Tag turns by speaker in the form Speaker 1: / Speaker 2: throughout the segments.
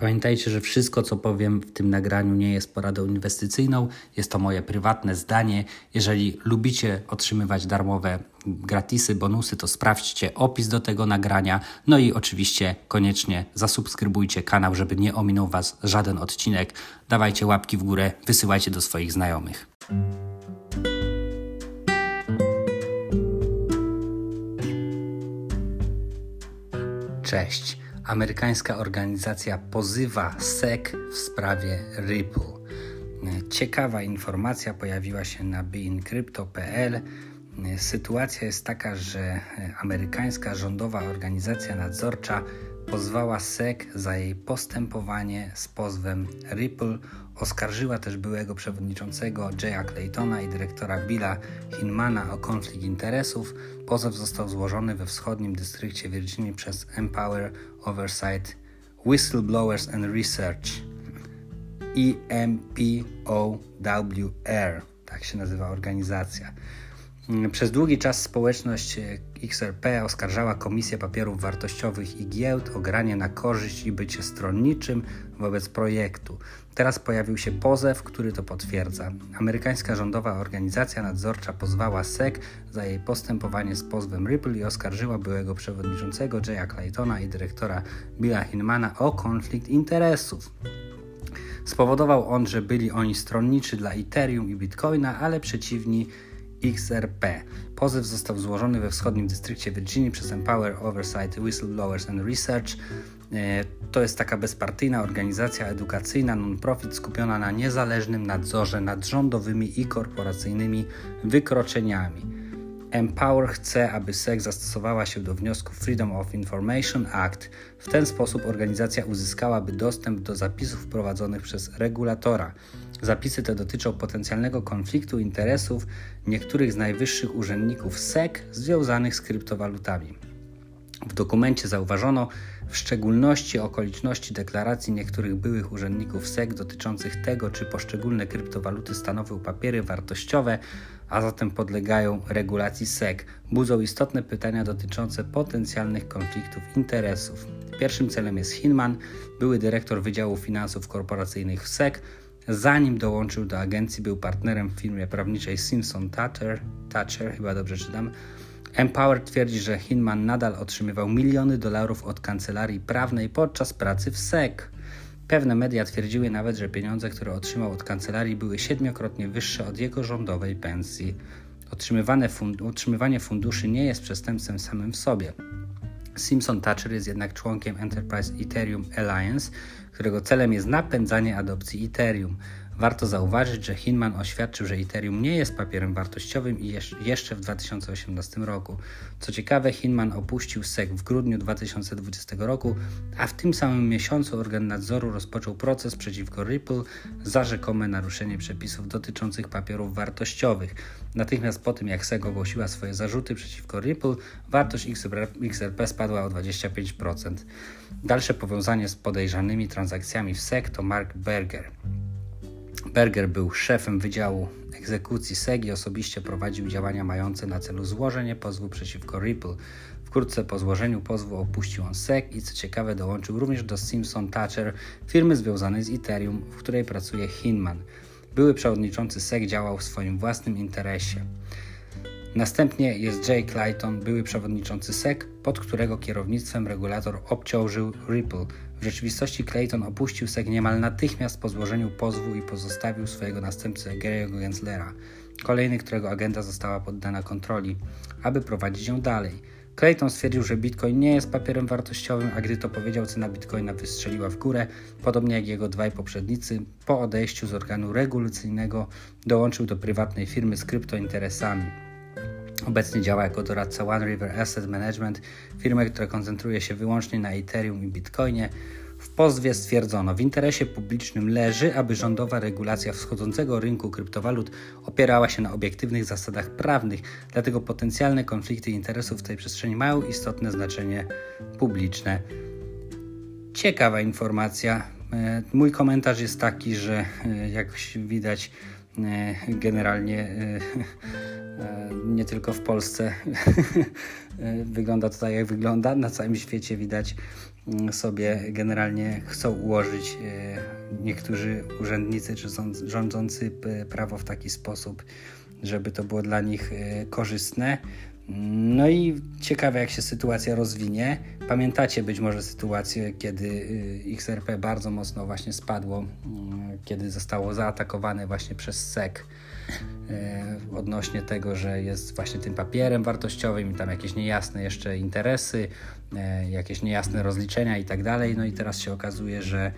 Speaker 1: Pamiętajcie, że wszystko, co powiem w tym nagraniu, nie jest poradą inwestycyjną. Jest to moje prywatne zdanie. Jeżeli lubicie otrzymywać darmowe gratisy, bonusy, to sprawdźcie opis do tego nagrania. No i oczywiście koniecznie zasubskrybujcie kanał, żeby nie ominął Was żaden odcinek. Dawajcie łapki w górę, wysyłajcie do swoich znajomych. Cześć amerykańska organizacja pozywa SEC w sprawie Ripple. Ciekawa informacja pojawiła się na beincrypto.pl. Sytuacja jest taka, że amerykańska rządowa organizacja nadzorcza pozwała SEC za jej postępowanie z pozwem Ripple. Oskarżyła też byłego przewodniczącego Jaya Claytona i dyrektora Billa Hinmana o konflikt interesów. Pozew został złożony we wschodnim dystrykcie Virginii przez Empower Oversight Whistleblowers and Research EMPOWR, tak się nazywa organizacja. Przez długi czas społeczność XRP oskarżała Komisję Papierów Wartościowych i Giełd o granie na korzyść i bycie stronniczym wobec projektu. Teraz pojawił się pozew, który to potwierdza. Amerykańska rządowa organizacja nadzorcza pozwała SEC za jej postępowanie z pozwem Ripple i oskarżyła byłego przewodniczącego Jaya Claytona i dyrektora Billa Hinmana o konflikt interesów. Spowodował on, że byli oni stronniczy dla Ethereum i Bitcoina, ale przeciwni XRP. Pozew został złożony we wschodnim dystrykcie Virginii przez Empower Oversight Whistleblowers and Research. E, to jest taka bezpartyjna organizacja edukacyjna non-profit skupiona na niezależnym nadzorze nad rządowymi i korporacyjnymi wykroczeniami. Empower chce, aby SEC zastosowała się do wniosku Freedom of Information Act. W ten sposób organizacja uzyskałaby dostęp do zapisów prowadzonych przez regulatora. Zapisy te dotyczą potencjalnego konfliktu interesów niektórych z najwyższych urzędników SEC związanych z kryptowalutami. W dokumencie zauważono w szczególności okoliczności deklaracji niektórych byłych urzędników SEC dotyczących tego, czy poszczególne kryptowaluty stanowią papiery wartościowe, a zatem podlegają regulacji SEC, budzą istotne pytania dotyczące potencjalnych konfliktów interesów. Pierwszym celem jest Hinman, były dyrektor Wydziału Finansów Korporacyjnych w SEC. Zanim dołączył do agencji, był partnerem w firmie prawniczej Simpson Thatcher, Thatcher chyba dobrze czytam, Empower twierdzi, że Hinman nadal otrzymywał miliony dolarów od kancelarii prawnej podczas pracy w SEC. Pewne media twierdziły nawet, że pieniądze, które otrzymał od kancelarii, były siedmiokrotnie wyższe od jego rządowej pensji. Fund utrzymywanie funduszy nie jest przestępstwem samym w sobie. Simpson Thatcher jest jednak członkiem Enterprise Ethereum Alliance, którego celem jest napędzanie adopcji Ethereum. Warto zauważyć, że Hinman oświadczył, że Ethereum nie jest papierem wartościowym i jeszcze w 2018 roku. Co ciekawe, Hinman opuścił SEC w grudniu 2020 roku, a w tym samym miesiącu organ nadzoru rozpoczął proces przeciwko Ripple za rzekome naruszenie przepisów dotyczących papierów wartościowych. Natychmiast po tym, jak SEC ogłosiła swoje zarzuty przeciwko Ripple, wartość XRP spadła o 25%. Dalsze powiązanie z podejrzanymi transakcjami w SEC to Mark Berger. Berger był szefem Wydziału Egzekucji SEG i osobiście prowadził działania mające na celu złożenie pozwu przeciwko Ripple. Wkrótce po złożeniu pozwu opuścił on SEC i co ciekawe dołączył również do Simpson Thatcher, firmy związanej z Ethereum, w której pracuje Hinman. Były przewodniczący SEC działał w swoim własnym interesie. Następnie jest Jay Clayton, były przewodniczący SEC, pod którego kierownictwem regulator obciążył Ripple. W rzeczywistości Clayton opuścił SEC niemal natychmiast po złożeniu pozwu i pozostawił swojego następcę Gary'ego Genslera, kolejny, którego agenda została poddana kontroli, aby prowadzić ją dalej. Clayton stwierdził, że Bitcoin nie jest papierem wartościowym, a gdy to powiedział, cena Bitcoina wystrzeliła w górę, podobnie jak jego dwaj poprzednicy. Po odejściu z organu regulacyjnego dołączył do prywatnej firmy z kryptointeresami. Obecnie działa jako doradca One River Asset Management, firmy, która koncentruje się wyłącznie na Ethereum i Bitcoinie. W pozwie stwierdzono, w interesie publicznym leży, aby rządowa regulacja wschodzącego rynku kryptowalut opierała się na obiektywnych zasadach prawnych, dlatego potencjalne konflikty interesów w tej przestrzeni mają istotne znaczenie publiczne. Ciekawa informacja. E, mój komentarz jest taki, że e, jak widać, generalnie nie tylko w Polsce wygląda to tak, jak wygląda. Na całym świecie widać mm, sobie generalnie chcą ułożyć niektórzy urzędnicy czy rządzący prawo w taki sposób, żeby to było dla nich korzystne. No i ciekawe, jak się sytuacja rozwinie. Pamiętacie być może sytuację, kiedy y, XRP bardzo mocno właśnie spadło, y, kiedy zostało zaatakowane właśnie przez SEC y, odnośnie tego, że jest właśnie tym papierem wartościowym i tam jakieś niejasne jeszcze interesy, jakieś niejasne rozliczenia i tak dalej. No i teraz się okazuje, że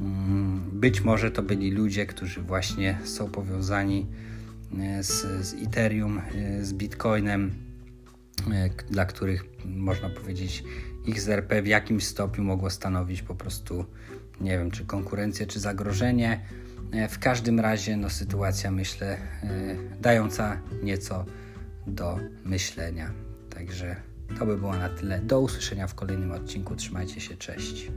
Speaker 1: mm, być może to byli ludzie, którzy właśnie są powiązani z, z Ethereum, z Bitcoinem dla których można powiedzieć XRP w jakimś stopniu mogło stanowić po prostu, nie wiem, czy konkurencję, czy zagrożenie. E, w każdym razie, no, sytuacja myślę e, dająca nieco do myślenia. Także to by było na tyle. Do usłyszenia w kolejnym odcinku. Trzymajcie się, cześć.